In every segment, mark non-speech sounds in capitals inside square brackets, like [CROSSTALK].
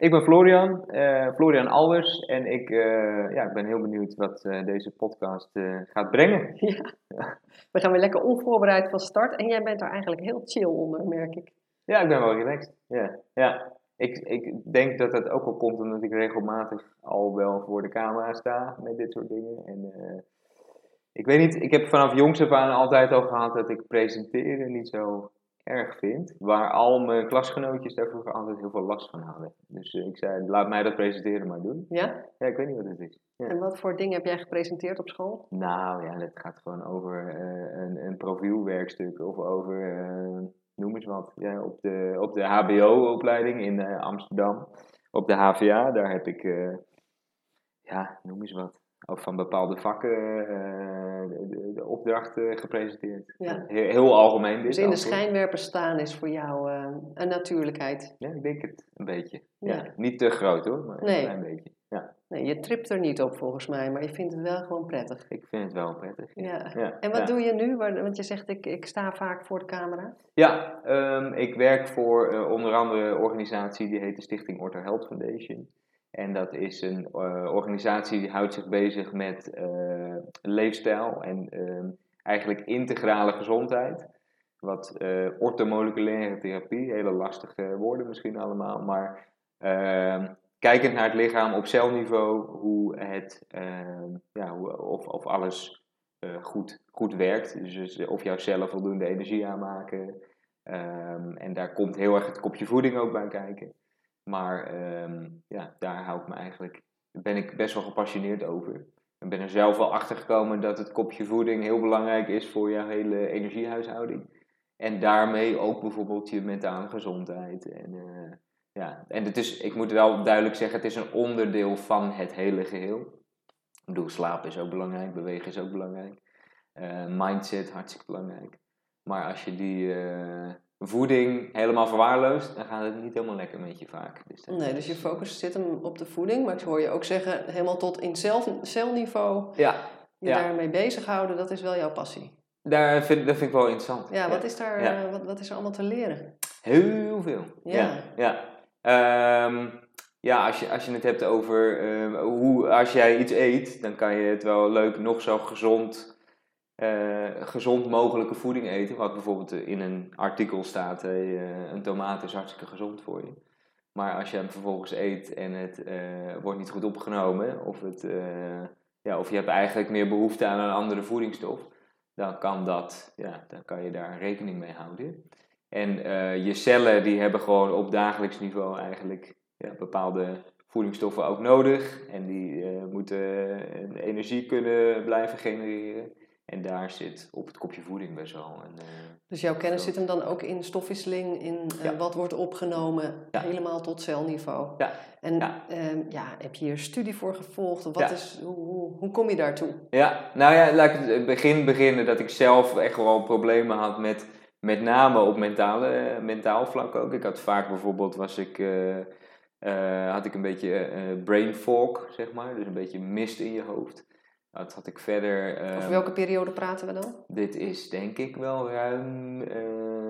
Ik ben Florian, eh, Florian Alders en ik, eh, ja, ik ben heel benieuwd wat eh, deze podcast gaat brengen. [LAUGHS] Ja. we gaan weer lekker onvoorbereid van start en jij bent er eigenlijk heel chill onder, merk ik. Ja, ik ben wel relaxed. Ja, ja. Ik, ik denk dat dat ook wel komt omdat ik regelmatig al wel voor de camera sta met dit soort dingen. En, ik weet niet, ik heb vanaf jongs af aan altijd al gehad dat ik presenteren niet zo erg vind. Waar al mijn klasgenootjes daar vroeger altijd heel veel last van hadden. Dus eh, ik zei, laat mij dat presenteren maar doen. Ja? Ja, ik weet niet wat het is. Ja. En wat voor dingen heb jij gepresenteerd op school? Nou ja, het gaat gewoon over uh, een, een profielwerkstuk of over, uh, noem eens wat, ja, op de, op de HBO-opleiding in Amsterdam. Op de HVA, daar heb ik, ja, noem eens wat ook van bepaalde vakken de, de, opdrachten gepresenteerd. Ja. Heel, heel, algemeen. Dit dus in de schijnwerper staan is voor jou uh, een natuurlijkheid? Ja, ik denk het een beetje. Ja. Niet te groot hoor, maar nee. een klein beetje. Ja. Nee, je tript er niet op volgens mij, maar je vindt het wel gewoon prettig. Ik vind het wel prettig. Ja. ja. En wat doe je nu? Want je zegt, ik, ik sta vaak voor de camera. Ja, um, ik werk voor uh, onder andere een organisatie die heet de Stichting Ortho Health Foundation. En dat is een uh, organisatie die houdt zich bezig met uh, leefstijl en uh, eigenlijk integrale gezondheid. Wat uh, ortomoleculaire therapie, hele lastige woorden misschien allemaal, maar ehm, kijkend naar het lichaam op celniveau, hoe het, ehm, ja, hoe, of, of alles goed, goed werkt. Dus, of jouw cellen voldoende energie aanmaken. Ehm, en daar komt heel erg het kopje voeding ook bij kijken. Maar um, ja, daar hou ik me eigenlijk, ben ik best wel gepassioneerd over. Ik ben er zelf wel achter gekomen dat het kopje voeding heel belangrijk is voor jouw hele energiehuishouding. En daarmee ook bijvoorbeeld je mentale gezondheid. En, uh, ja, en het is, ik moet wel duidelijk zeggen, het is een onderdeel van het hele geheel. Ik bedoel, slapen is ook belangrijk, bewegen is ook belangrijk. Uh, mindset, hartstikke belangrijk. Maar als je die, uh, voeding helemaal verwaarloost, dan gaat het niet helemaal lekker met je vaak. Dus nee, dus je focus zit hem op de voeding, maar ik hoor je ook zeggen, helemaal tot in cel, celniveau ja. je ja. daarmee bezighouden, dat is wel jouw passie. Daar vind, dat vind ik wel interessant. Ja, wat, Is daar, uh, wat, wat is er allemaal te leren? Heel veel. Ja. Ja, ja. Um, ja als, je, als je het hebt over uh, hoe, als jij iets eet, dan kan je het wel leuk nog zo gezond uh, gezond mogelijke voeding eten. Wat bijvoorbeeld in een artikel staat, uh, een tomaat is hartstikke gezond voor je. Maar als je hem vervolgens eet en het wordt niet goed opgenomen, of, het, ja, of je hebt eigenlijk meer behoefte aan een andere voedingsstof, dan kan, dat, ja, dan kan je daar rekening mee houden. En je cellen die hebben gewoon op dagelijks niveau eigenlijk ja, bepaalde voedingsstoffen ook nodig. En die moeten energie kunnen blijven genereren. En daar zit op het kopje voeding best wel. Een, uh, dus jouw kennis zit hem dan ook in stofwisseling, in uh, wat wordt opgenomen, ja. helemaal tot celniveau. Ja. En ja. Uh, ja. heb je hier studie voor gevolgd? Of wat is, hoe, hoe, hoe, kom je daartoe? Ja, nou ja, laat ik het begin beginnen dat ik zelf echt wel problemen had met, met name op mentale, mentaal vlak ook. Ik had vaak bijvoorbeeld, was ik, eh, had ik een beetje brain fog, zeg maar. Dus een beetje mist in je hoofd. Dat had ik verder. Over ehm, welke periode praten we dan? Dit is denk ik wel ruim. Uh,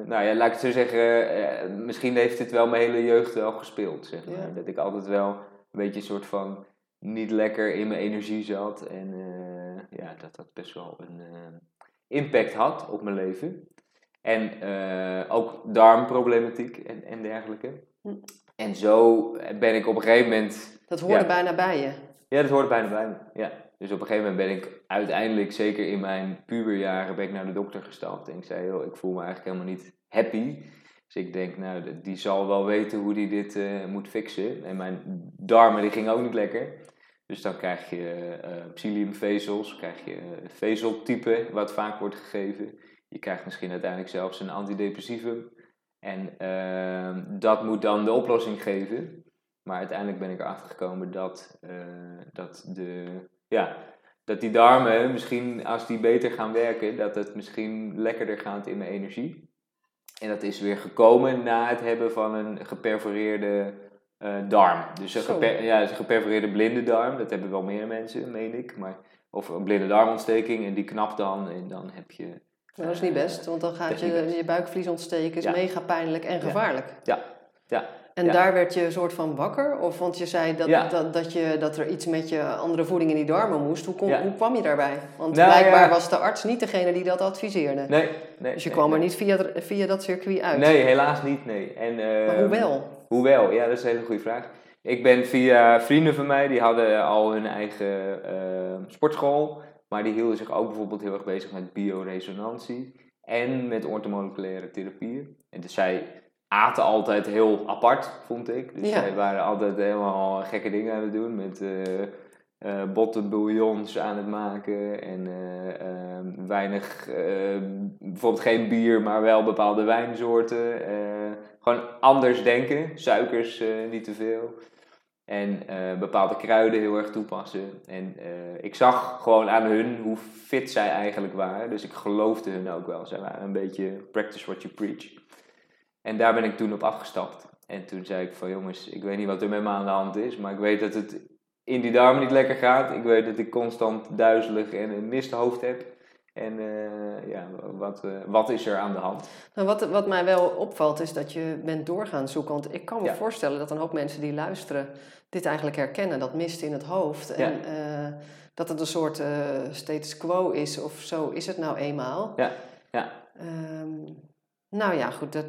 nou ja, laat ik het zo zeggen. Uh, misschien heeft dit wel mijn hele jeugd wel gespeeld. Zeg maar. Dat ik altijd wel een beetje een soort van niet lekker in mijn energie zat. En uh, ja, dat dat best wel een impact had op mijn leven. En ook darmproblematiek en, en dergelijke. Hm. En zo ben ik op een gegeven moment. Dat hoorde bijna bij je. Ja, dat hoorde bijna bij me. Ja. Dus op een gegeven moment ben ik uiteindelijk, zeker in mijn puberjaren, ben ik naar de dokter gestapt. En ik zei, joh, ik voel me eigenlijk helemaal niet happy. Dus ik denk, nou, die zal wel weten hoe die dit uh, moet fixen. En mijn darmen, die gingen ook niet lekker. Dus dan krijg je uh, psylliumvezels, krijg je vezeltype, wat vaak wordt gegeven. Je krijgt misschien uiteindelijk zelfs een antidepressivum. En uh, dat moet dan de oplossing geven. Maar uiteindelijk ben ik erachter gekomen dat, uh, dat de ja, dat die darmen misschien, als die beter gaan werken, dat het misschien lekkerder gaat in mijn energie. En dat is weer gekomen na het hebben van een geperforeerde uh, darm. Dus een, geper, ja, een geperforeerde blinde darm, dat hebben wel meer mensen, meen ik. Maar, of een blinde darmontsteking en die knapt dan en dan heb je... Dat is niet best, want dan gaat je, je buikvlies ontsteken, is mega pijnlijk en gevaarlijk. Ja, ja. En daar werd je een soort van wakker? Of want je zei dat, dat, dat, je, dat er iets met je andere voeding in die darmen moest. Hoe, hoe kwam je daarbij? Want nou, blijkbaar was de arts niet degene die dat adviseerde. Nee, nee. Dus je kwam er niet via, via dat circuit uit? Nee, helaas niet, nee. En, uh, maar hoe wel? Hoe wel? Ja, dat is een hele goede vraag. Ik ben via vrienden van mij, die hadden al hun eigen uh, sportschool. Maar die hielden zich ook bijvoorbeeld heel erg bezig met bioresonantie. En met ortomoleculaire therapieën. En dus zij aten altijd heel apart, vond ik. Dus zij waren altijd helemaal gekke dingen aan het doen met uh, uh, aan het maken en uh, uh, weinig, bijvoorbeeld geen bier, maar wel bepaalde wijnsoorten. gewoon anders denken, suikers niet te veel. En bepaalde kruiden heel erg toepassen. En ik zag gewoon aan hun hoe fit zij eigenlijk waren. Dus ik geloofde hun ook wel. Zij waren een beetje practice what you preach. En daar ben ik toen op afgestapt. En toen zei ik van jongens, ik weet niet wat er met me aan de hand is, maar ik weet dat het in die darmen niet lekker gaat. Ik weet dat ik constant duizelig en een misthoofd heb. En uh, ja, wat, uh, wat is er aan de hand? Nou, wat, wat mij wel opvalt is dat je bent doorgaan zoeken. Want ik kan me voorstellen dat een hoop mensen die luisteren dit eigenlijk herkennen. Dat mist in het hoofd. En uh, dat het een soort status quo is of zo is het nou eenmaal. Ja, ja. Um, nou ja, goed. Dat,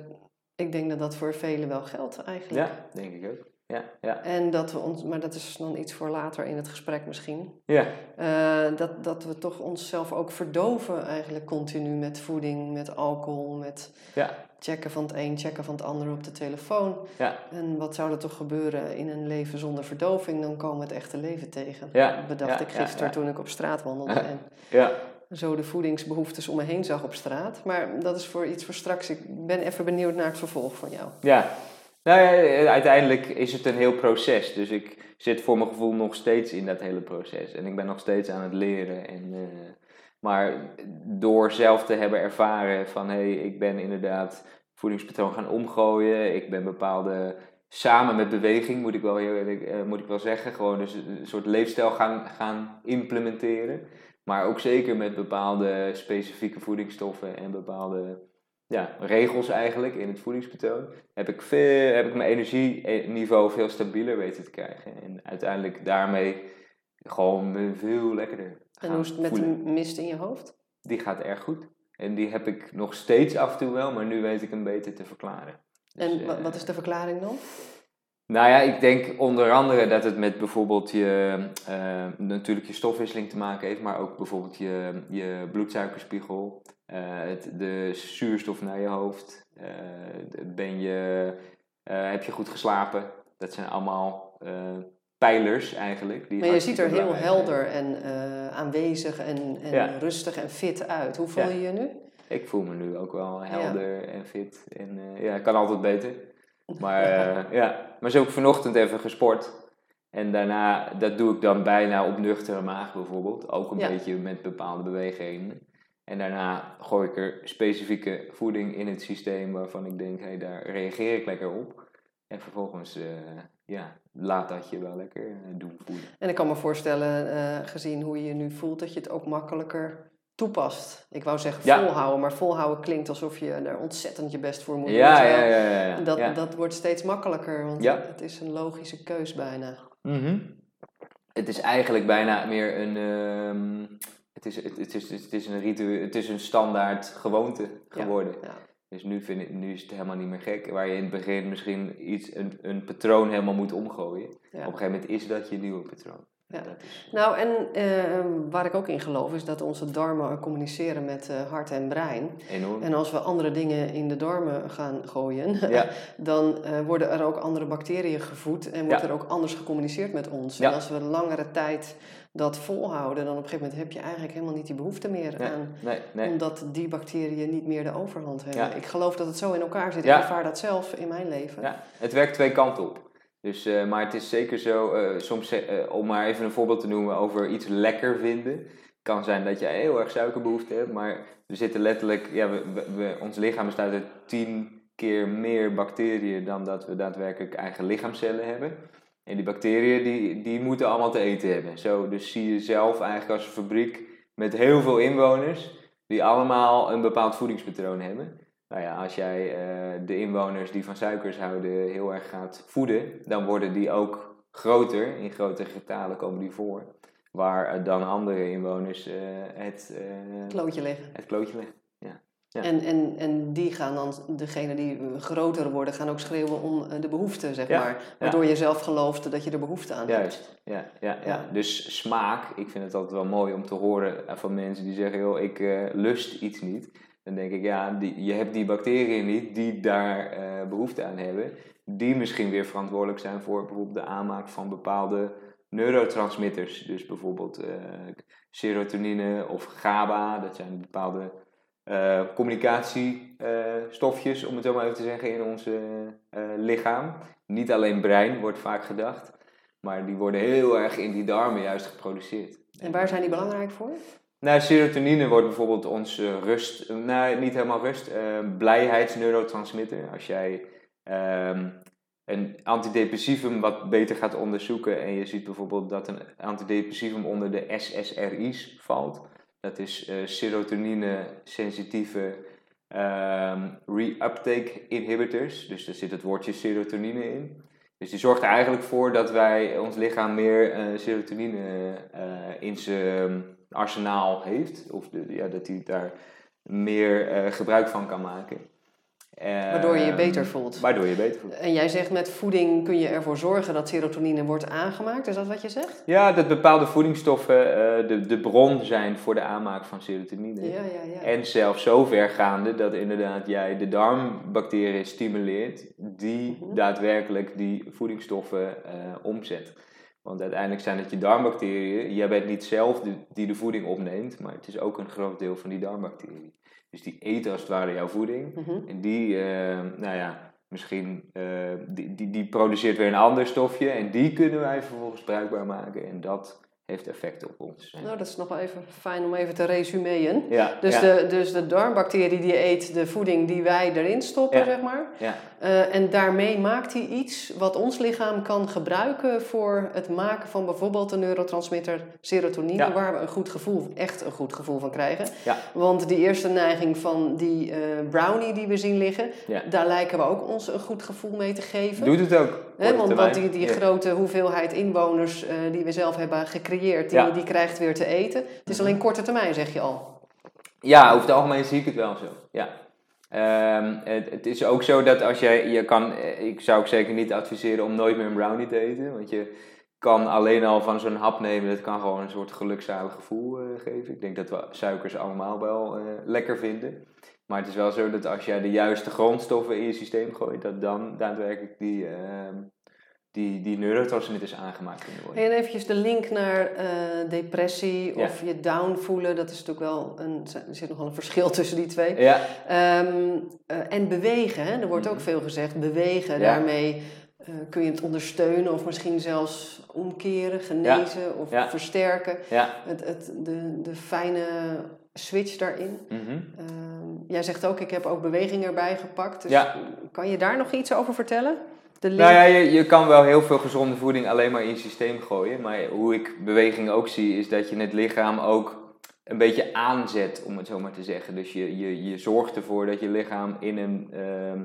ik denk dat dat voor velen wel geldt eigenlijk. Ja, denk ik ook. Ja, ja. En dat we ons, maar dat is dan iets voor later in het gesprek misschien. Ja. Uh, dat, dat we toch onszelf ook verdoven eigenlijk continu met voeding, met alcohol, met ja. checken van het een, checken van het ander op de telefoon. Ja. En wat zou er toch gebeuren in een leven zonder verdoving? Dan komen we het echte leven tegen. Ja. Dat bedacht ik gisteren toen ik op straat wandelde. [LAUGHS] En ja zo de voedingsbehoeftes om me heen zag op straat. Maar dat is voor iets voor straks. Ik ben even benieuwd naar het vervolg van jou. Ja, nou ja, uiteindelijk is het een heel proces. Dus ik zit voor mijn gevoel nog steeds in dat hele proces. En ik ben nog steeds aan het leren. En, uh, maar door zelf te hebben ervaren van hé, hey, ik ben inderdaad voedingspatroon gaan omgooien. Ik ben bepaalde samen met beweging, moet ik wel, heel, uh, moet ik wel zeggen, gewoon dus een soort leefstijl gaan, gaan implementeren. Maar ook zeker met bepaalde specifieke voedingsstoffen en bepaalde ja, regels eigenlijk in het voedingspatroon. Heb ik, veel, heb ik mijn energieniveau veel stabieler weten te krijgen. En uiteindelijk daarmee gewoon veel lekkerder. En hoe is het met de mist in je hoofd? Die gaat erg goed. En die heb ik nog steeds af en toe wel, maar nu weet ik hem beter te verklaren. Dus, en wat is de verklaring dan? Nou ja, ik denk onder andere dat het met bijvoorbeeld je, uh, natuurlijk je stofwisseling te maken heeft, maar ook bijvoorbeeld je, je bloedsuikerspiegel, uh, het, de zuurstof naar je hoofd, uh, ben je, heb je goed geslapen. Dat zijn allemaal pijlers eigenlijk. Die maar je ziet er heel helder en aanwezig en, en rustig en fit uit. Hoe voel je je nu? Ik voel me nu ook wel helder en fit. En ja, kan altijd beter. Maar uh, [LAUGHS] ja, maar zo ook vanochtend even gesport. En daarna, dat doe ik dan bijna op nuchtere maag bijvoorbeeld. Ook een beetje met bepaalde bewegingen. En daarna gooi ik er specifieke voeding in het systeem waarvan ik denk, hé, hey, daar reageer ik lekker op. En vervolgens, uh, ja, laat dat je wel lekker uh, doen voelen. En ik kan me voorstellen, uh, gezien hoe je je nu voelt, dat je het ook makkelijker toepast. Ik wou zeggen volhouden, maar volhouden klinkt alsof je er ontzettend je best voor moet doen. Ja, ja, ja, ja, Dat, dat wordt steeds makkelijker, want het is een logische keus bijna. Mm Het is eigenlijk bijna meer een... Um, het, is, het, het, is, het, is een ritueel, het is een standaard gewoonte geworden. Dus nu, vind ik, nu is het helemaal niet meer gek. Waar je in het begin misschien iets, een, een patroon helemaal moet omgooien. Op een gegeven moment is dat je nieuwe patroon. Ja. Nou, en uh, waar ik ook in geloof is dat onze darmen communiceren met uh, hart en brein. Enorm. En als we andere dingen in de darmen gaan gooien, ja. [LAUGHS] dan uh, worden er ook andere bacteriën gevoed en wordt er ook anders gecommuniceerd met ons. En als we langere tijd dat volhouden, dan op een gegeven moment heb je eigenlijk helemaal niet die behoefte meer nee, aan. Nee, nee. Omdat die bacteriën niet meer de overhand hebben. Ik geloof dat het zo in elkaar zit. Ik ervaar dat zelf in mijn leven. Ja, het werkt twee kanten op. Dus, uh, maar het is zeker zo, uh, soms, uh, om maar even een voorbeeld te noemen over iets lekker vinden. Kan zijn dat je heel erg suikerbehoefte hebt, maar we zitten letterlijk, ja, we, we, ons lichaam bestaat uit tien keer meer bacteriën dan dat we daadwerkelijk eigen lichaamcellen hebben. En die bacteriën die, die moeten allemaal te eten hebben. Zo, dus zie je zelf eigenlijk als een fabriek met heel veel inwoners die allemaal een bepaald voedingspatroon hebben. Nou ja, als jij uh, de inwoners die van suikers houden heel erg gaat voeden, dan worden die ook groter. In grotere getalen komen die voor. Waar uh, dan andere inwoners uh, het, klootje leggen. Het klootje leggen. Ja. Ja. En, en, en die gaan dan, degene die groter worden, gaan ook schreeuwen om de behoefte, zeg Ja, maar. Waardoor je zelf gelooft dat je er behoefte aan hebt. Juist, ja, ja, ja. Dus smaak, ik vind het altijd wel mooi om te horen van mensen die zeggen, joh, ik lust iets niet. Dan denk ik, ja, die, je hebt die bacteriën niet die daar eh, behoefte aan hebben. Die misschien weer verantwoordelijk zijn voor bijvoorbeeld de aanmaak van bepaalde neurotransmitters. Dus bijvoorbeeld uh, serotonine of GABA. Dat zijn bepaalde uh, communicatiestofjes, om het zo maar even te zeggen, in ons lichaam. Niet alleen brein, wordt vaak gedacht. Maar die worden heel erg in die darmen juist geproduceerd. En waar zijn die belangrijk voor? Nou, serotonine wordt bijvoorbeeld onze rust, nou niet helemaal rust, uh, blijheidsneurotransmitter. Als jij uh, een antidepressivum wat beter gaat onderzoeken en je ziet bijvoorbeeld dat een antidepressivum onder de SSRI's valt. Dat is uh, serotonine-sensitieve uh, reuptake inhibitors. Dus daar zit het woordje serotonine in. Dus die zorgt er eigenlijk voor dat wij ons lichaam meer serotonine in zijn arsenaal heeft. Of de, ja, dat hij daar meer uh, gebruik van kan maken. waardoor je je beter voelt. Waardoor je beter voelt. En jij zegt met voeding kun je ervoor zorgen dat serotonine wordt aangemaakt. Is dat wat je zegt? Ja, dat bepaalde voedingsstoffen uh, de, de bron zijn voor de aanmaak van serotonine. Ja, ja, ja. En zelfs zo vergaande dat inderdaad jij de darmbacteriën stimuleert die -hmm. daadwerkelijk die voedingsstoffen uh, omzet. Want uiteindelijk zijn het je darmbacteriën. Jij bent niet zelf de, die de voeding opneemt, maar het is ook een groot deel van die darmbacteriën. Dus die eten als het ware jouw voeding. Mhm. En die, uh, nou ja, misschien, uh, die, die, die produceert weer een ander stofje. En die kunnen wij vervolgens bruikbaar maken. En dat heeft effect op ons. Nou, dat is nog wel even fijn om even te resumeren. Ja, dus, ja. De, dus de darmbacterie die eet de voeding die wij erin stoppen, Ja. zeg maar. Ja. Uh, en daarmee maakt hij iets wat ons lichaam kan gebruiken voor het maken van bijvoorbeeld de neurotransmitter serotonine, waar we een goed gevoel, echt een goed gevoel van krijgen. Want die eerste neiging van die eh, brownie die we zien liggen, daar lijken we ook ons een goed gevoel mee te geven. Doet het ook. Korte want, die, die Ja. grote hoeveelheid inwoners eh, die we zelf hebben gecreëerd, die, Ja. Mhm. die krijgt weer te eten. Het is alleen korte termijn, zeg je al. Ja, over het algemeen zie ik het wel zo. Ja. Ehm, het, het is ook zo dat als jij, je kan, eh, ik zou ook zeker niet adviseren om nooit meer een brownie te eten. Want je kan alleen al van zo'n hap nemen, dat kan gewoon een soort gelukzalig gevoel eh, geven. Ik denk dat we suikers allemaal wel lekker vinden. Maar het is wel zo dat als jij de juiste grondstoffen in je systeem gooit, dat dan daadwerkelijk die, ehm, die, die neurotransmitters aangemaakt kunnen worden. En eventjes de link naar eh, depressie Ja. of je down voelen. Dat is natuurlijk wel een, er zit nog wel een verschil tussen die twee. Ja, Ehm, eh, en bewegen, hè? er wordt ook Mhm. veel gezegd. Bewegen, Ja. daarmee eh, kun je het ondersteunen of misschien zelfs omkeren, genezen of versterken. ja. Het, het, de, de fijne switch daarin. mhm. Ehm, jij zegt ook, ik heb ook beweging erbij gepakt. Dus Ja. kan je daar nog iets over vertellen? De link? Nou ja, je, je kan wel heel veel gezonde voeding alleen maar in je systeem gooien. Maar hoe ik beweging ook zie, is dat je het lichaam ook een beetje aanzet, om het zo maar te zeggen. Dus je, je, je zorgt ervoor dat je lichaam in een, ehm,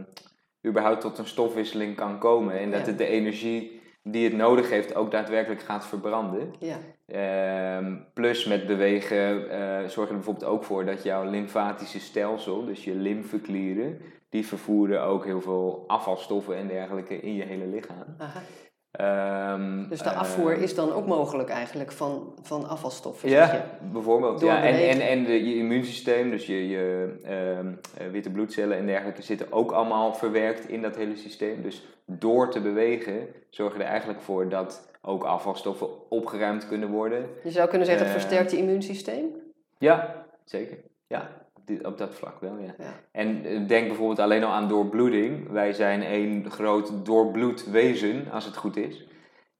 überhaupt tot een stofwisseling kan komen. En dat Ja. het de energie die het nodig heeft ook daadwerkelijk gaat verbranden. Ja. Ehm, plus met bewegen eh zorg er bijvoorbeeld ook voor dat jouw lymfatische stelsel, dus je lymfeklieren, die vervoeren ook heel veel afvalstoffen en dergelijke in je hele lichaam. Aha. Ehm, Dus de afvoer is dan ook mogelijk eigenlijk van, van afvalstoffen. zeg je? Ja, bijvoorbeeld. Door Ja. En, en, en de, je immuunsysteem, dus je, je ehm, eh, witte bloedcellen en dergelijke, zitten ook allemaal verwerkt in dat hele systeem. Dus door te bewegen zorg je er eigenlijk voor dat ook afvalstoffen opgeruimd kunnen worden. Je zou kunnen zeggen, het Eh, versterkt je immuunsysteem. Ja, zeker. Ja. Op dat vlak wel, ja. Ja. En eh, denk bijvoorbeeld alleen al aan doorbloeding. Wij zijn een groot doorbloed wezen, als het goed is.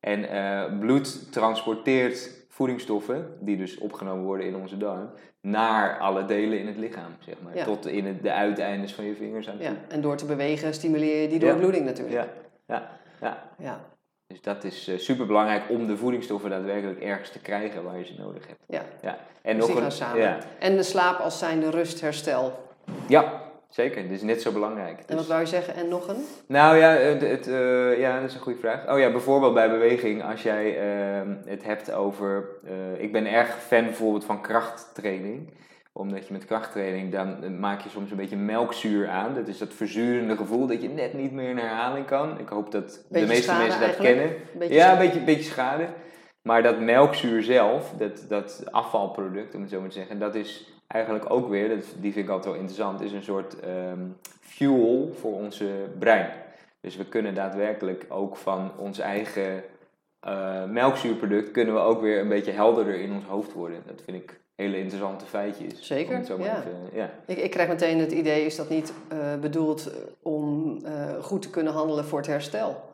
En eh, bloed transporteert voedingsstoffen, die dus opgenomen worden in onze darm, naar alle delen in het lichaam, zeg maar. Ja. Tot in het, de uiteindes van je vingers aan toe. Ja, en door te bewegen stimuleer je die doorbloeding natuurlijk. ja, ja. ja. Dus dat is super belangrijk om de voedingsstoffen daadwerkelijk ergens te krijgen waar je ze nodig hebt. Ja. Ja. En Dus die een, samen. Ja. En de slaap als zijnde rust, herstel. ja, zeker. Dat is net zo belangrijk. En Dus- wat wou je zeggen? En nog een? Nou ja, het, het, eh, ja, dat is een goede vraag. Oh ja, bijvoorbeeld bij beweging, als jij ehm, het hebt over. eh, ik ben erg fan bijvoorbeeld van krachttraining. Omdat je met krachttraining, dan maak je soms een beetje melkzuur aan. Dat is dat verzurende gevoel dat je net niet meer in herhaling kan. Ik hoop dat de meeste mensen dat eigenlijk? kennen. Beetje ja, een beetje, beetje schade. Maar dat melkzuur zelf, dat, dat afvalproduct, om het zo maar te zeggen, dat is eigenlijk ook weer, dat, die vind ik altijd wel interessant, is een soort ehm, fuel voor onze brein. Dus we kunnen daadwerkelijk ook van ons eigen eh, melkzuurproduct, kunnen we ook weer een beetje helderder in ons hoofd worden. Dat vind ik hele interessante feitjes. Zeker, zo ja. even- ja. Ik, ik krijg meteen het idee, is dat niet eh, bedoeld om eh, goed te kunnen handelen voor het herstel?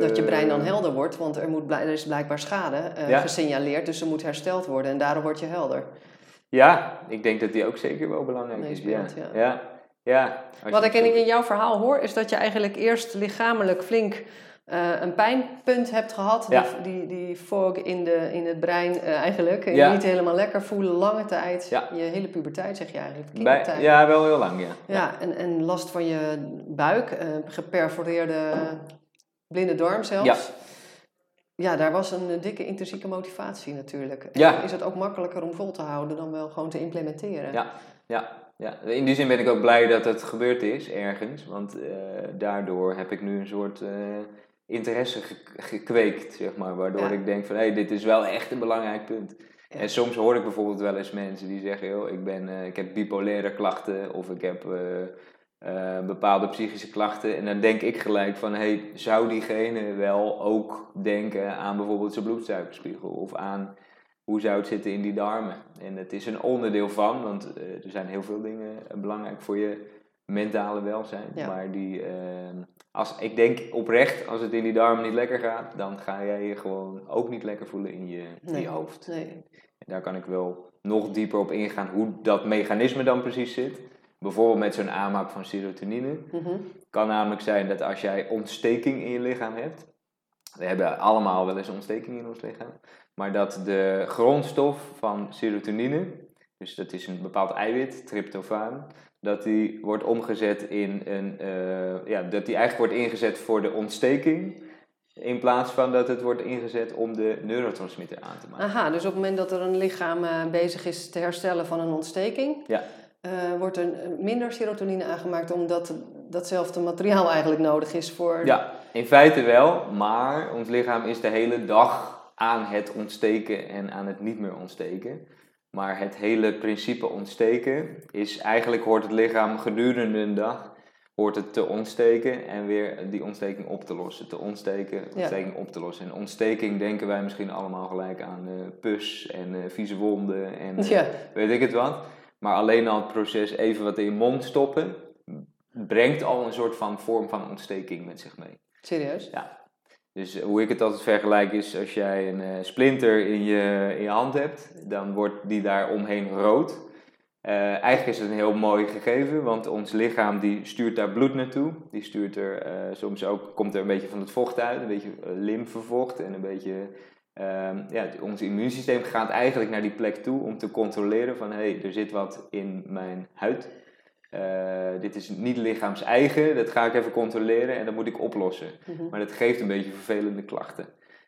Dat je brein dan Eh, helder wordt, want er, moet, er is blijkbaar schade eh, Ja. gesignaleerd, dus er moet hersteld worden en daardoor word je helder. Ja, ik denk dat die ook zeker wel belangrijk is. Ja. Ja. ja. Ja. als Wat ik in jouw verhaal hoor, is dat je eigenlijk eerst lichamelijk flink eh, een pijnpunt hebt gehad. Ja. Die, die, die fog in, de, in het brein eh, eigenlijk. En Ja. je niet helemaal lekker voelen, lange tijd. Ja. Je hele puberteit zeg je eigenlijk. Bij, ja, wel heel lang, ja. Ja, en, en last van je buik, eh, geperforeerde blinde darm zelfs. Ja. Ja, daar was een dikke intrinsieke motivatie natuurlijk. En Ja. is het ook makkelijker om vol te houden dan wel gewoon te implementeren. Ja. Ja, ja, in die zin ben ik ook blij dat het gebeurd is ergens. Want daardoor heb ik nu een soort interesse ge- gekweekt, zeg maar. Waardoor Ja. ik denk van, hé, hey, dit is wel echt een belangrijk punt. Ja. En soms hoor ik bijvoorbeeld wel eens mensen die zeggen, joh, ik, ben, eh, ik heb bipolaire klachten of ik heb eh, eh, bepaalde psychische klachten. En dan denk ik gelijk van, hey, zou diegene wel ook denken aan bijvoorbeeld zijn bloedsuikerspiegel of aan hoe zou het zitten in die darmen? En het is een onderdeel van, want er zijn heel veel dingen belangrijk voor je mentale welzijn. Ja. Maar die, eh, als, ik denk oprecht, als het in die darmen niet lekker gaat, dan ga jij je gewoon ook niet lekker voelen in je, in Nee. je hoofd. Nee. En daar kan ik wel nog dieper op ingaan hoe dat mechanisme dan precies zit. Bijvoorbeeld met zo'n aanmaak van serotonine. Het kan namelijk zijn dat als jij ontsteking in je lichaam hebt. We hebben allemaal wel eens ontsteking in ons lichaam. Maar dat de grondstof van serotonine, dus dat is een bepaald eiwit, tryptofaan, dat die wordt omgezet in een, eh, ja, dat die eigenlijk wordt ingezet voor de ontsteking. In plaats van dat het wordt ingezet om de neurotransmitter aan te maken. Aha, dus op het moment dat er een lichaam eh, bezig is te herstellen van een ontsteking, Ja. eh, wordt er minder serotonine aangemaakt omdat datzelfde materiaal eigenlijk nodig is voor. Ja, in feite wel, maar ons lichaam is de hele dag aan het ontsteken en aan het niet meer ontsteken. Maar het hele principe ontsteken is eigenlijk hoort het lichaam gedurende een dag hoort het te ontsteken en weer die ontsteking op te lossen. Te ontsteken, ontsteking op te lossen. En ontsteking denken wij misschien allemaal gelijk aan eh, pus en eh, vieze wonden en eh, Ja. weet ik het wat. Maar alleen al het proces even wat in je mond stoppen brengt al een soort van vorm van ontsteking met zich mee. Serieus? Dus eh, hoe ik het altijd vergelijk is, als jij een eh, splinter in je, in je hand hebt, dan wordt die daar omheen rood. Eh, eigenlijk is het een heel mooi gegeven, want ons lichaam die stuurt daar bloed naartoe. Die stuurt er soms ook, komt er een beetje van het vocht uit, een beetje lymfevocht en een beetje... ehm, ja, ons immuunsysteem gaat eigenlijk naar die plek toe om te controleren van hé, hey, er zit wat in mijn huid. Eh, dit is niet lichaams eigen, dat ga ik even controleren en dat moet ik oplossen. Mhm. Maar dat geeft een beetje vervelende klachten.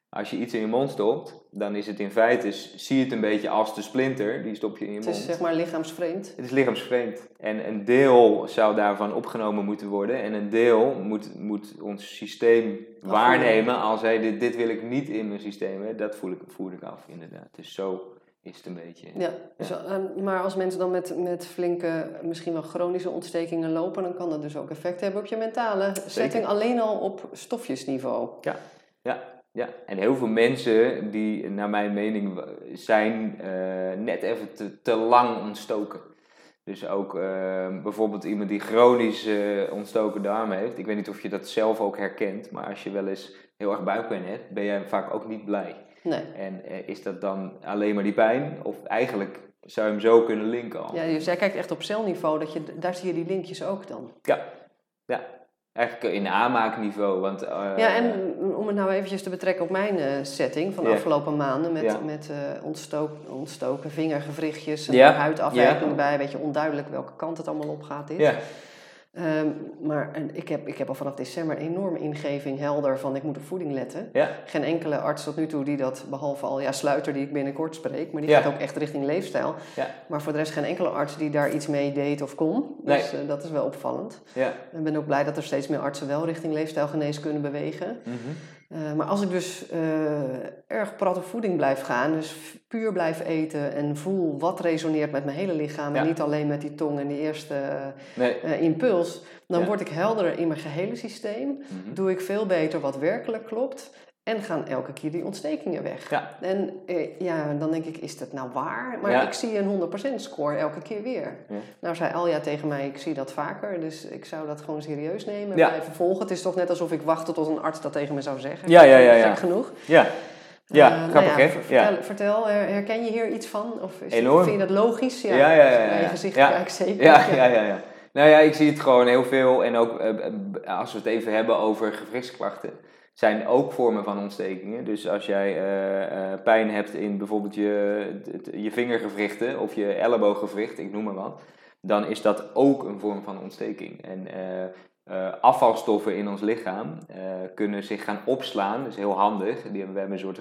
Als je iets in je mond stopt, dan is het in feite, zie je het een beetje als de splinter, die stop je in je Het mond. is zeg maar lichaamsvreemd. Het is lichaamsvreemd. En een deel zou daarvan opgenomen moeten worden. En een deel moet, moet ons systeem waarnemen als hey, dit, dit wil ik niet in mijn systeem. Hè. Dat voel ik, voer ik af, inderdaad. Dus zo is het een beetje. Ja, ehm, maar als mensen dan met, met flinke, misschien wel chronische ontstekingen lopen, dan kan dat dus ook effect hebben op je mentale setting, alleen al op stofjesniveau. Ja, en heel veel mensen die, naar mijn mening, zijn eh, net even te, te lang ontstoken. Dus ook ehm, bijvoorbeeld iemand die chronisch eh, ontstoken darmen heeft. Ik weet niet of je dat zelf ook herkent, maar als je wel eens heel erg buikpijn hebt, ben je vaak ook niet blij. Nee. En eh, is dat dan alleen maar die pijn? Of eigenlijk zou je hem zo kunnen linken al? Ja, dus jij kijkt echt op celniveau, dat je, daar zie je die linkjes ook dan. Ja, ja. Eigenlijk in aanmaakniveau. Want, eh, Ja, en om het nou eventjes te betrekken op mijn eh, setting van de afgelopen maanden met, Ja. met ontstook, ontstoken vingergewrichtjes en Ja. huidafwijking Ja. erbij, een beetje onduidelijk welke kant het allemaal op gaat. Dit. Ehm, maar en ik, heb, ik heb al vanaf december een enorme ingeving helder van ik moet op voeding letten. ja, Geen enkele arts tot nu toe die dat, behalve al ja, Sluiter die ik binnenkort spreek, maar die Ja. gaat ook echt richting leefstijl. ja, Maar voor de rest geen enkele arts die daar iets mee deed of kon. Dus eh, dat is wel opvallend. ja. Ik ben ook blij dat er steeds meer artsen wel richting leefstijlgeneeskunde bewegen. Mhm. Eh, maar als ik dus eh, erg prat op voeding blijf gaan, dus puur blijf eten en voel wat resoneert met mijn hele lichaam Ja. en niet alleen met die tong en die eerste Nee. eh, impuls, dan Ja. word ik helderder in mijn gehele systeem. Mhm. Doe ik veel beter wat werkelijk klopt en gaan elke keer die ontstekingen weg. Ja. En eh, ja, dan denk ik, is dat nou waar? Maar Ja. ik zie een 100% score elke keer weer. Ja. Nou zei Alja tegen mij, ik zie dat vaker, dus ik zou dat gewoon serieus nemen en Ja. blijven volgen. Het is toch net alsof ik wachtte tot een arts dat tegen me zou zeggen. Ja, ja, ja, ja. Gek genoeg. Ja, ja Eh, nou grappig ja, hè? Ja. Vertel, vertel, her- herken je hier iets van? Of is Enorm. vind je dat logisch? Ja, ja, ja, ja, ja. gezicht Ja. zeker. Ja, ja, ja, ja. Nou ja, ik zie het gewoon heel veel. En ook eh, als we het even hebben over gewrichtsklachten, zijn ook vormen van ontstekingen. Dus als jij eh, eh, pijn hebt in bijvoorbeeld je, je vingergewrichten of je ellebooggewricht, ik noem maar wat, dan is dat ook een vorm van ontsteking. En eh, afvalstoffen in ons lichaam kunnen zich gaan opslaan. Dat is heel handig. Die hebben, we hebben een soort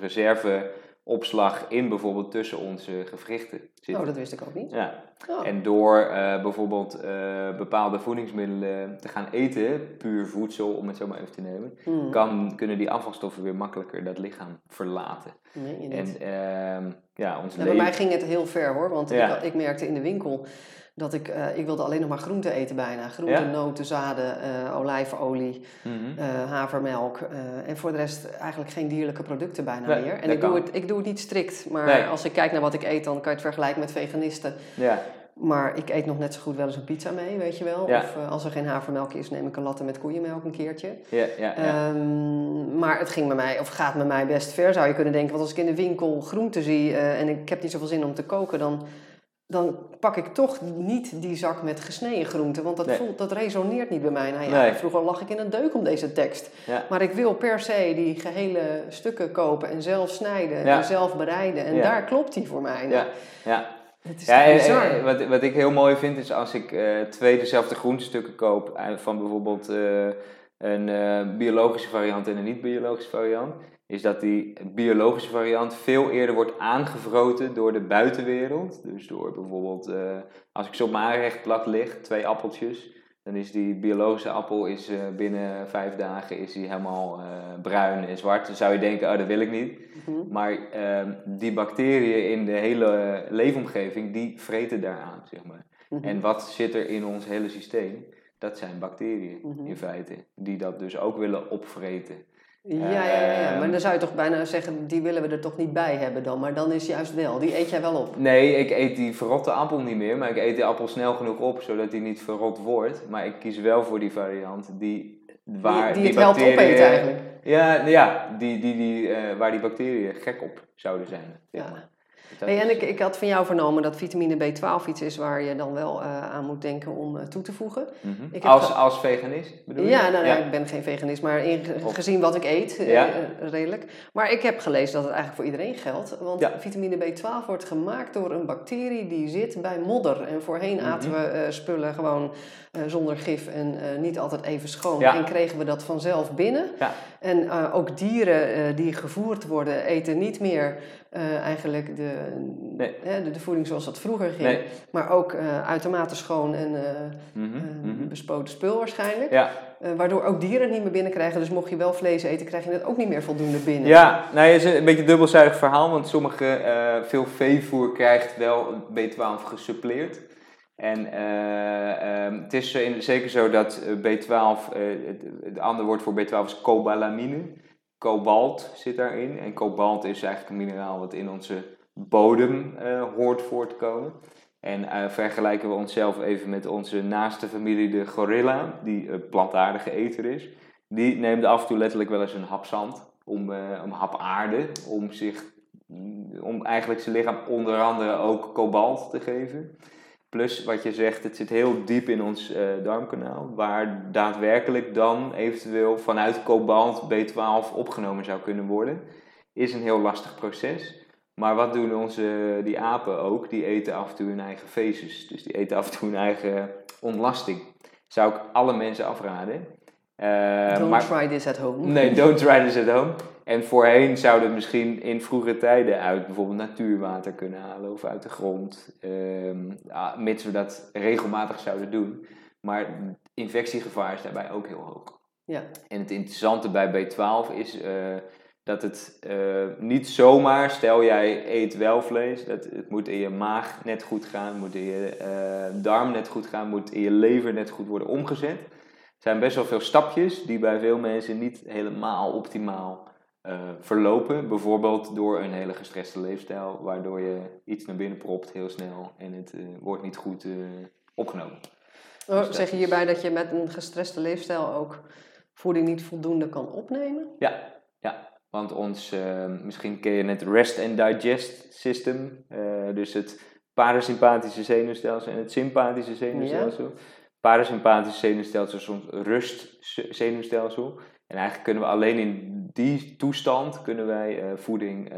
reserveopslag in bijvoorbeeld tussen onze gewrichten. Oh, dat wist ik ook niet. Ja, Oh. en door eh, bijvoorbeeld eh, bepaalde voedingsmiddelen te gaan eten, puur voedsel om het zo maar even te nemen, Hmm. kan, kunnen die afvalstoffen weer makkelijker dat lichaam verlaten. Nee. En ehm, ja, ons Nou, bij mij ging het heel ver hoor, want Ja. ik, ik merkte in de winkel dat ik, eh, ik wilde alleen nog maar groenten eten bijna. Groenten, Ja. noten, zaden, eh, olijfolie, Mhm. eh, havermelk. en voor de rest eigenlijk geen dierlijke producten bijna Nee, meer. En ik doe, het, ik doe het niet strikt, maar Nee. als ik kijk naar wat ik eet, dan kan je het vergelijken met veganisten. Ja, Maar ik eet nog net zo goed wel eens een pizza mee, weet je wel. Ja. Of als er geen havermelk is, neem ik een latte met koeienmelk een keertje. ja, ja. ja. Ehm, maar het ging bij mij, of gaat met mij best ver, zou je kunnen denken. Want als ik in de winkel groenten zie en ik heb niet zoveel zin om te koken, dan, dan pak ik toch niet die zak met gesneden groenten. Want dat, Nee. voelt, dat resoneert niet bij mij. Nou ja, Nee. vroeger lag ik in een deuk om deze tekst. Ja. Maar ik wil per se die gehele stukken kopen en zelf snijden Ja. en zelf bereiden. En daar klopt die voor mij. Nou, ja, ja. Het is Ja, en- en wat, wat ik heel mooi vind is als ik eh, twee dezelfde groentestukken koop eh, van bijvoorbeeld eh, een biologische variant en een niet-biologische variant, is dat die biologische variant veel eerder wordt aangevroten door de buitenwereld. Dus door bijvoorbeeld, eh, als ik zo op mijn aanrechtblad lig, twee appeltjes, dan is die biologische appel is, eh, binnen vijf dagen is die helemaal eh, bruin en zwart. Dan zou je denken, oh dat wil ik niet. Mhm. Maar ehm, die bacteriën in de hele leefomgeving, die vreten daaraan, zeg maar. Mhm. En wat zit er in ons hele systeem? Dat zijn bacteriën, Mhm. in feite. Die dat dus ook willen opvreten. Ja, ja, ja, ja, maar Ehm. dan zou je toch bijna zeggen, die willen we er toch niet bij hebben dan. Maar dan is juist wel, die eet jij wel op. Nee, ik eet die verrotte appel niet meer, maar ik eet die appel snel genoeg op, zodat die niet verrot wordt. Maar ik kies wel voor die variant die... Waar die, die opeten eigenlijk. Ja, nou ja die, die, die, eh, waar die bacteriën gek op zouden zijn. Ja. Hey, en ik, ik had van jou vernomen dat vitamine B12 iets is waar je dan wel eh, aan moet denken om eh, toe te voegen. Mhm. ik heb als, als veganist bedoel je? Ja, nou, nou, ik ben geen veganist, maar in, gezien wat ik eet, eh, Ja. redelijk. Maar ik heb gelezen dat het eigenlijk voor iedereen geldt. Want Ja. vitamine B12 wordt gemaakt door een bacterie die zit bij modder. En voorheen Mhm. aten we spullen gewoon zonder gif en niet altijd even schoon. Ja. En kregen we dat vanzelf binnen. Ja. En eh, ook dieren eh, die gevoerd worden, eten niet meer eh, eigenlijk de, Nee. de, de voeding zoals dat vroeger ging. Nee. Maar ook uitermate schoon en mhm. bespoten spul waarschijnlijk. Ja, waardoor ook dieren het niet meer binnenkrijgen. Dus mocht je wel vlees eten, krijg je het ook niet meer voldoende binnen. ja nou, het is een beetje een dubbelzijdig verhaal, want sommige, veel veevoer krijgt wel B12 gesuppleerd. En eh, ehm, het is in- zeker zo dat eh, B12, eh, het, het andere woord voor B12 is cobalamine. Kobalt zit daarin. En kobalt is eigenlijk een mineraal wat in onze bodem eh, hoort voor te komen. En uh, vergelijken we onszelf even met onze naaste familie, de gorilla, die een plantaardige eter is. Die neemt af en toe letterlijk wel eens een hap zand, om, uh, een hap aarde, om, zich, om eigenlijk zijn lichaam onder andere ook kobalt te geven. Plus wat je zegt, het zit heel diep in ons uh, darmkanaal, waar daadwerkelijk dan eventueel vanuit kobalt B12 opgenomen zou kunnen worden. Is een heel lastig proces. Maar wat doen onze, die apen ook? Die eten af en toe hun eigen feces. Dus die eten af en toe hun eigen ontlasting. Zou ik alle mensen afraden. Uh, don't maar, try this at home. Nee, don't try this at home. En voorheen zouden we misschien in vroege tijden uit bijvoorbeeld natuurwater kunnen halen of uit de grond. Um, mits we dat regelmatig zouden doen. Maar infectiegevaar is daarbij ook heel hoog. Ja. En het interessante bij B12 is uh, dat het uh, niet zomaar, stel jij eet wel vlees, dat het moet in je maag net goed gaan, moet in je uh, darm net goed gaan, moet in je lever net goed worden omgezet. Er zijn best wel veel stapjes die bij veel mensen niet helemaal optimaal uh, verlopen. Bijvoorbeeld door een hele gestreste leefstijl, waardoor je iets naar binnen propt heel snel en het wordt niet goed opgenomen. Oh, dus zeg je hierbij dat je met een gestreste leefstijl ook voeding niet voldoende kan opnemen? Ja, ja. Want ons, misschien ken je het rest and digest system, dus het parasympathische zenuwstelsel en het sympathische zenuwstelsel. Ja. Parasympathische zenuwstelsel is ons rust zenuwstelsel. En eigenlijk kunnen we alleen in die toestand kunnen wij uh, voeding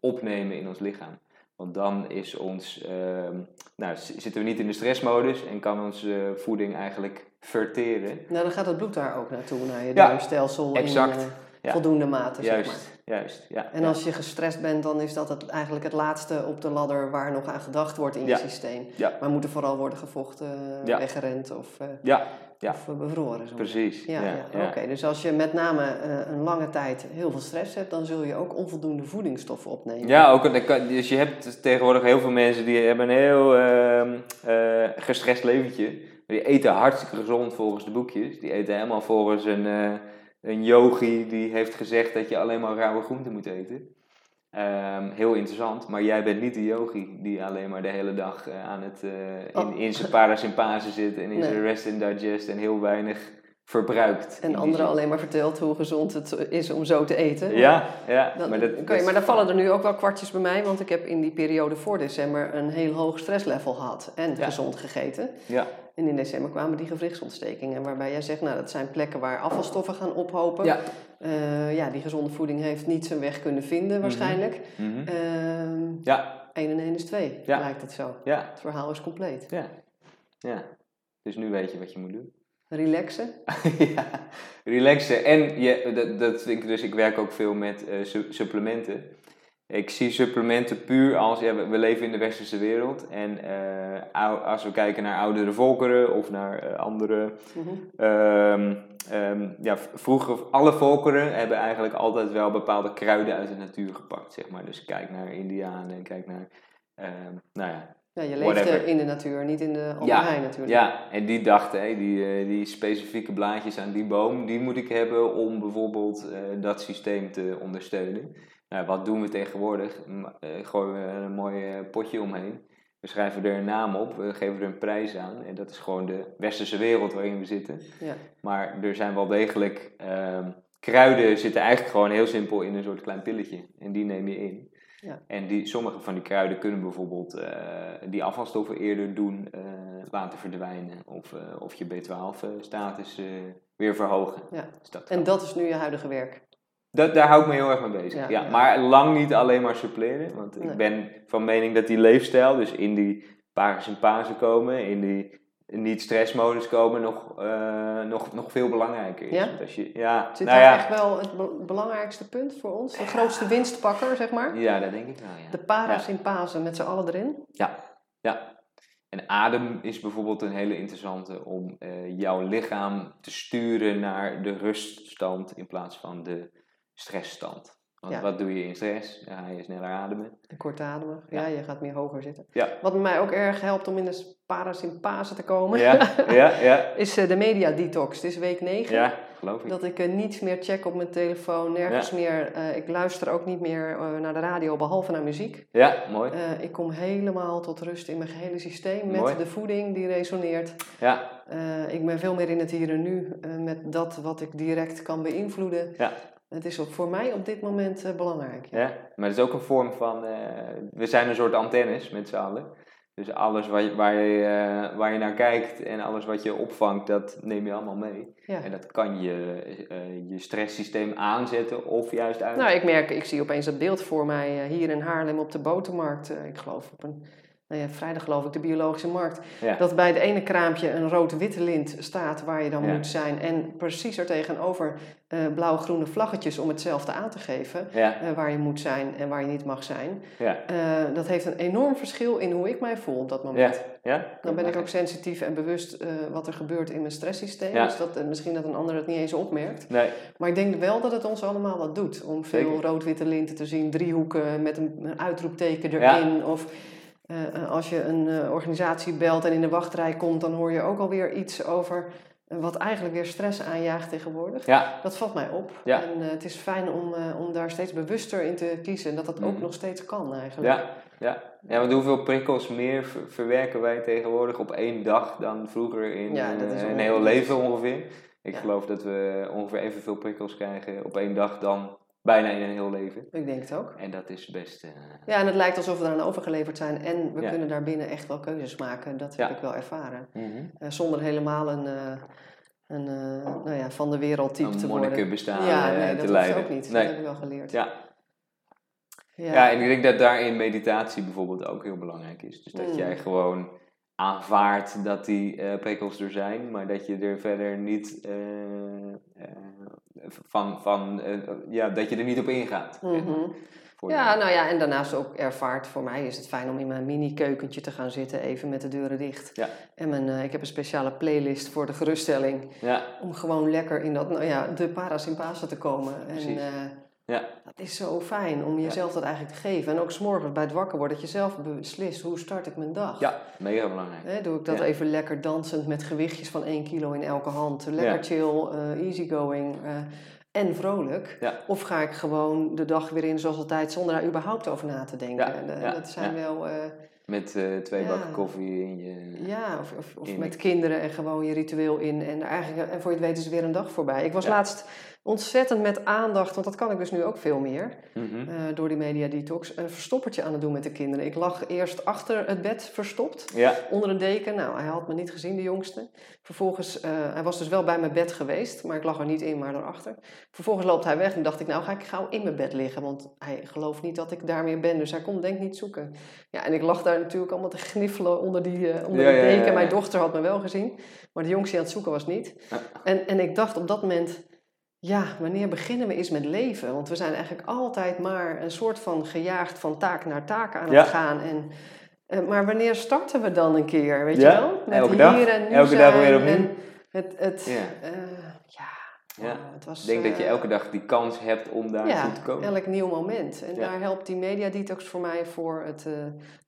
opnemen in ons lichaam. Want dan is ons, ehm, nou, zitten we niet in de stressmodus en kan onze voeding eigenlijk verteren. Nou, dan gaat het bloed daar ook naartoe, naar je darmstelsel. Ja, exact. In, ja. voldoende mate. Juist, zeg maar. juist. Ja, en als je gestrest bent, dan is dat het, eigenlijk het laatste op de ladder waar nog aan gedacht wordt in je systeem. Maar moet er vooral worden gevochten, weggerend of, uh, ja. Of uh, bevroren. Zo. Precies. Ja, ja, Oké, dus als je met name uh, een lange tijd heel veel stress hebt, dan zul je ook onvoldoende voedingsstoffen opnemen. Ja, ook, dus je hebt tegenwoordig heel veel mensen die hebben een heel ehm, gestrest leventje. Die eten hartstikke gezond volgens de boekjes. Die eten helemaal volgens een een yogi die heeft gezegd dat je alleen maar rauwe groenten moet eten. Um, heel interessant, maar jij bent niet de yogi die alleen maar de hele dag uh, aan het, uh, in, oh. in zijn parasympase zit en in nee. zijn rest and digest en heel weinig verbruikt. En anderen alleen maar vertelt hoe gezond het is om zo te eten. Ja, ja. Dan, maar, dat, je, maar daar vallen er nu ook wel kwartjes bij mij, want ik heb in die periode voor december een heel hoog stresslevel gehad en ja. gezond gegeten. Ja. En in december kwamen die gewrichtsontstekingen, waarbij jij zegt, nou dat zijn plekken waar afvalstoffen gaan ophopen. Ja. Uh, ja, die gezonde voeding heeft niet zijn weg kunnen vinden Mhm. waarschijnlijk. Mm -hmm. uh, ja. 1 en 1 is 2, ja. lijkt het zo. Ja. Het verhaal is compleet. Ja. ja. Dus nu weet je wat je moet doen. Relaxen? [LAUGHS] ja, relaxen. En je, dat, dat vind ik dus, ik werk ook veel met uh, su supplementen. Ik zie supplementen puur als, ja, we, we leven in de westerse wereld. En uh, als we kijken naar oudere volkeren of naar uh, andere. Mm -hmm. um, um, ja, vroeger, alle volkeren hebben eigenlijk altijd wel bepaalde kruiden uit de natuur gepakt, zeg maar. Dus kijk naar Indianen, kijk naar, um, nou ja, ja, je leeft Whatever. in de natuur, niet in de ja, natuurlijk. Ja, en die dachten, hey, die, uh, die specifieke blaadjes aan die boom, die moet ik hebben om bijvoorbeeld uh, dat systeem te ondersteunen. Nou, wat doen we tegenwoordig? Uh, gooien we een mooi potje omheen. We schrijven er een naam op, we geven er een prijs aan. En dat is gewoon de westerse wereld waarin we zitten. Ja. Maar er zijn wel degelijk... kruiden zitten eigenlijk gewoon heel simpel in een soort klein pilletje. En die neem je in. Ja. En die, sommige van die kruiden kunnen bijvoorbeeld uh, die afvalstoffen eerder doen uh, laten verdwijnen. Of, uh, of je B12-status weer verhogen. Ja. Dus dat en dat is nu je huidige werk? Dat, daar hou ik me heel erg mee bezig. Ja, ja, ja. Maar lang niet alleen maar suppleren. Want nee. ik ben van mening dat die leefstijl, dus in die parasympase komen, in die niet stressmodus komen nog, uh, nog, nog veel belangrijker is. Ja? Want als je, ja, Zit nou daar ja. echt wel het be belangrijkste punt voor ons? De grootste winstpakker, zeg maar? Ja, dat denk ik wel, ja. De parasympase met z'n allen erin? Ja, ja. En adem is bijvoorbeeld een hele interessante om uh, jouw lichaam te sturen naar de ruststand in plaats van de stressstand. Want ja. wat doe je in stress? Dan ga je sneller ademen. Kortademig, ja. ja, je gaat meer hoger zitten. Ja. Wat mij ook erg helpt om in de parasympase te komen, ja. Ja, ja. [LAUGHS] is uh, de media detox. Het is week 9. Ja. geloof ik. Dat ik uh, niets meer check op mijn telefoon, nergens meer. Uh, ik luister ook niet meer uh, naar de radio, behalve naar muziek. Ja, mooi. ik kom helemaal tot rust in mijn gehele systeem met Mooi. de voeding die resoneert. Ja, ik ben veel meer in het hier en nu met dat wat ik direct kan beïnvloeden. ja. Het is ook voor mij op dit moment belangrijk. Ja, maar het is ook een vorm van. we zijn een soort antennes met z'n allen. Dus alles waar je, waar, je, uh, waar je naar kijkt en alles wat je opvangt, dat neem je allemaal mee. Ja. En dat kan je, je stresssysteem aanzetten of juist uit. Nou, ik merk, ik zie opeens dat beeld voor mij hier in Haarlem op de botermarkt. ik geloof op een, nou ja, vrijdag geloof ik, de biologische markt. Ja. Dat bij het ene kraampje een rood-witte lint staat waar je dan Ja. moet zijn. En precies er tegenover uh, blauw-groene vlaggetjes om hetzelfde aan te geven. Uh, waar je moet zijn en waar je niet mag zijn. ja, Uh, dat heeft een enorm verschil in hoe ik mij voel op dat moment. Dan ben ik ook sensitief en bewust wat er gebeurt in mijn stresssysteem. Dus dat, misschien dat een ander het niet eens opmerkt. Nee, Maar ik denk wel dat het ons allemaal wat doet. Om veel rood-witte linten te zien, driehoeken met een, een uitroepteken erin. Of uh, als je een uh, organisatie belt en in de wachtrij komt, dan hoor je ook alweer iets over uh, wat eigenlijk weer stress aanjaagt tegenwoordig. ja, Dat valt mij op. Ja. En het is fijn om, om daar steeds bewuster in te kiezen. En dat dat ook Mhm. nog steeds kan eigenlijk. ja, ja. Ja, want hoeveel prikkels meer ver- verwerken wij tegenwoordig op één dag dan vroeger in Ja, eh, een heel leven ongeveer? Ik geloof dat we ongeveer evenveel prikkels krijgen op één dag dan bijna in een heel leven. Ik denk het ook. En dat is best. eh, Ja, en het lijkt alsof we eraan overgeleverd zijn. En we Ja. kunnen daarbinnen echt wel keuzes maken. Dat heb Ja. ik wel ervaren. mhm. Eh, zonder helemaal een, eh, een nou ja, van de wereld type een te worden. monnikenbestaan ja, eh, nee, te dat hoeft leiden. ook niet. Nee. Dat heb ik wel geleerd. Ja. Ja. Ja. en ik denk dat daarin meditatie bijvoorbeeld ook heel belangrijk is. Dus dat Mm. jij gewoon aanvaardt dat die prikkels er zijn, maar dat je er verder niet van, van eh, ja, dat je er niet op ingaat. Mhm. Ja, nou ja, en daarnaast ook ervaart, voor mij is het fijn om in mijn mini-keukentje te gaan zitten, even met de deuren dicht. Ja. En mijn, eh, ik heb een speciale playlist voor de geruststelling, ja, om gewoon lekker in dat, nou ja, de parasympase te komen. En eh, ja, dat is zo fijn om jezelf dat eigenlijk te geven. En ook s'morgens bij het wakker worden, dat je zelf beslist, hoe start ik mijn dag? ja, mega belangrijk. Doe ik dat Ja. even lekker dansend met gewichtjes van 1 kilo in elke hand. Lekker Ja. chill, eh, easygoing eh, en vrolijk. Ja. Of ga ik gewoon de dag weer in zoals altijd zonder daar überhaupt over na te denken. Ja, dat zijn wel... Met twee Ja. bakken koffie in je. ja, of, of, met kinderen en gewoon je ritueel in. En, eigenlijk, en voor je het weet is er weer een dag voorbij. Ik was Ja. laatst ontzettend met aandacht, want dat kan ik dus nu ook veel meer. Mhm. eh, door die media detox. Een verstoppertje aan het doen met de kinderen. Ik lag eerst achter het bed verstopt. Ja, onder een deken. Nou, hij had me niet gezien, de jongste. Vervolgens, eh, hij was dus wel bij mijn bed geweest, maar ik lag er niet in, maar erachter. Vervolgens loopt hij weg en dacht ik, nou ga ik gauw in mijn bed liggen, want hij gelooft niet dat ik daar meer ben, dus hij komt denk ik niet zoeken. Ja, en ik lag daar natuurlijk allemaal te gniffelen onder die eh, onder Ja, deken. ja. Mijn dochter had me wel gezien, maar de jongste die aan het zoeken was niet. En, en ik dacht op dat moment, ja, wanneer beginnen we eens met leven? Want we zijn eigenlijk altijd maar een soort van gejaagd van taak naar taak aan het Ja. gaan en... eh, maar wanneer starten we dan een keer, weet Ja, je wel? Met elke dag. hier en nu Elke dag weer zijn opnieuw. en Het, het, Ja. eh, ja, oh, het was... ik denk dat je eh, elke dag die kans hebt om daar ja, toe te komen. elk nieuw moment. En Ja. daar helpt die mediadetox voor mij voor het eh,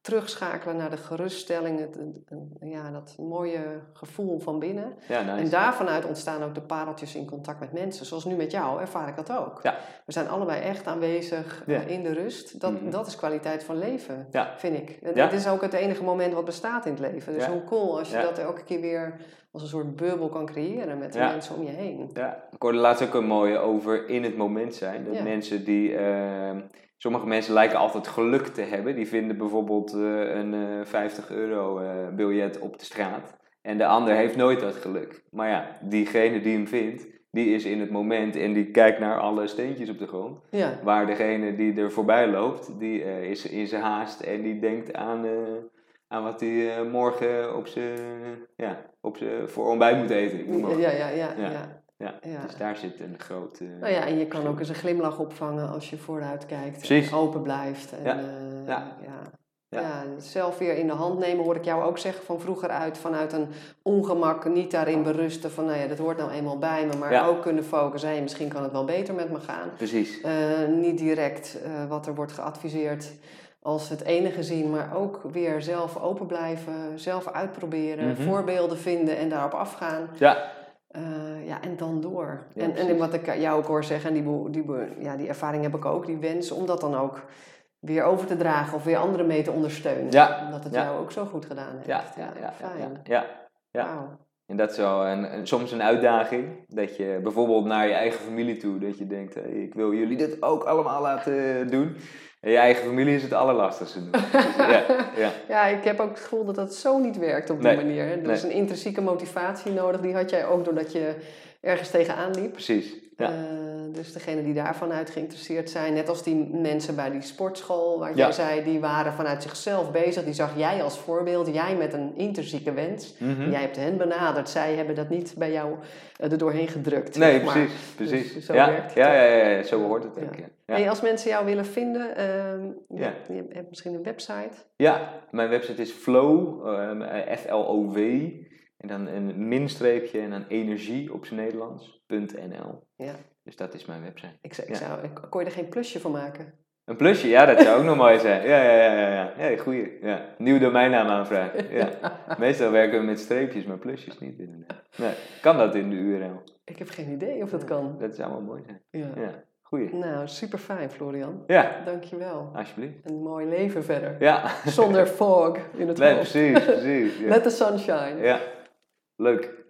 terugschakelen naar de geruststelling. Het, ja, dat mooie gevoel van binnen. Ja, nice. En daarvanuit ontstaan ook de pareltjes in contact met mensen. Zoals nu met jou ervaar ik dat ook. We zijn allebei echt aanwezig eh, in de rust. Dat, Mhm. dat is kwaliteit van leven, vind ik. Het, is ook het enige moment wat bestaat in het leven. Dus hoe cool als je dat elke keer weer als een soort bubbel kan creëren met de Ja. mensen om je heen. Ja, ik hoorde laatst ook een mooie over in het moment zijn. Dat Ja. mensen die. ehm, sommige mensen lijken altijd geluk te hebben. Die vinden bijvoorbeeld eh, een eh, 50 euro eh, biljet op de straat. En de ander heeft nooit dat geluk. Maar ja, diegene die hem vindt, die is in het moment en die kijkt naar alle steentjes op de grond. Ja. Waar degene die er voorbij loopt, die is in zijn haast en die denkt aan, aan wat hij eh, morgen op zijn, ja, op zijn voor ontbijt moet eten. Ja, ja, ja, Ja. ja. Dus daar zit een groot... eh, Nou ja, en je kan ook eens een glimlach opvangen als je vooruit kijkt. En open blijft. En, Ja. eh, Ja. ja. Ja. Zelf weer in de hand nemen hoor ik jou ook zeggen van vroeger uit. Vanuit een ongemak, niet daarin berusten van nou ja, dat hoort nou eenmaal bij me. Maar Ja. ook kunnen focussen, hey, misschien kan het wel beter met me gaan. Precies. Niet direct wat er wordt geadviseerd als het enige zien, maar ook weer zelf open blijven, zelf uitproberen, Mhm. voorbeelden vinden en daarop afgaan. Ja, Eh, ja, en dan door. Ja, en, en wat ik jou ook hoor zeggen, en die, die, ja, die ervaring heb ik ook, die wens om dat dan ook weer over te dragen of weer anderen mee te ondersteunen. Ja, Omdat het ja. jou ook zo goed gedaan heeft. Ja, ja, ja, ja, fijn. ja, ja. En dat is wel een, een- soms een uitdaging. Dat je bijvoorbeeld naar je eigen familie toe, dat je denkt, hey, ik wil jullie dit ook allemaal laten doen. En je eigen familie is het allerlastigste. [LAUGHS] Dus, ja, ja, Ja, ik heb ook het gevoel dat dat zo niet werkt op die Nee, manier. Er nee. is een intrinsieke motivatie nodig. Die had jij ook doordat je ergens tegenaan liep. precies. Ja. Eh, dus degene die daarvan uit geïnteresseerd zijn, net als die mensen bij die sportschool, waar Ja. jij zei, die waren vanuit zichzelf bezig. Die zag jij als voorbeeld, jij met een intrinsieke wens. Mhm. Jij hebt hen benaderd, zij hebben dat niet bij jou eh, er doorheen gedrukt. Nee, zeg maar. precies. precies. Dus zo ja, werkt het ja, ja, ja, zo hoort het. Ja. Ja. Hey, als mensen jou willen vinden, je, Ja. je hebt misschien een website. Ja, mijn website is flow, ehm, eh, F-L-O-W, en dan een minstreepje en dan energie op zijn Nederlands.nl. Ja. Dus dat is mijn website. Ik, zou- ik zou, ik, kon je er geen plusje van maken? Een plusje, ja, dat zou ook nog [LAUGHS] mooi zijn. Ja, ja, ja, ja. ja. ja goeie. Ja. Nieuw domeinnaam aanvragen. [LAUGHS] Ja. Meestal werken we met streepjes, maar plusjes niet inderdaad. Nee, kan dat in de URL? Ik heb geen idee of dat kan. Dat zou wel mooi zijn. Ja. Ja, goeie. Nou, super fijn, Florian. Ja, Dankjewel. alsjeblieft. Een mooi leven verder. Ja, Zonder fog in het nee, hoofd. precies, precies. [LAUGHS] Ja. Let the sun shine. ja. Leuk.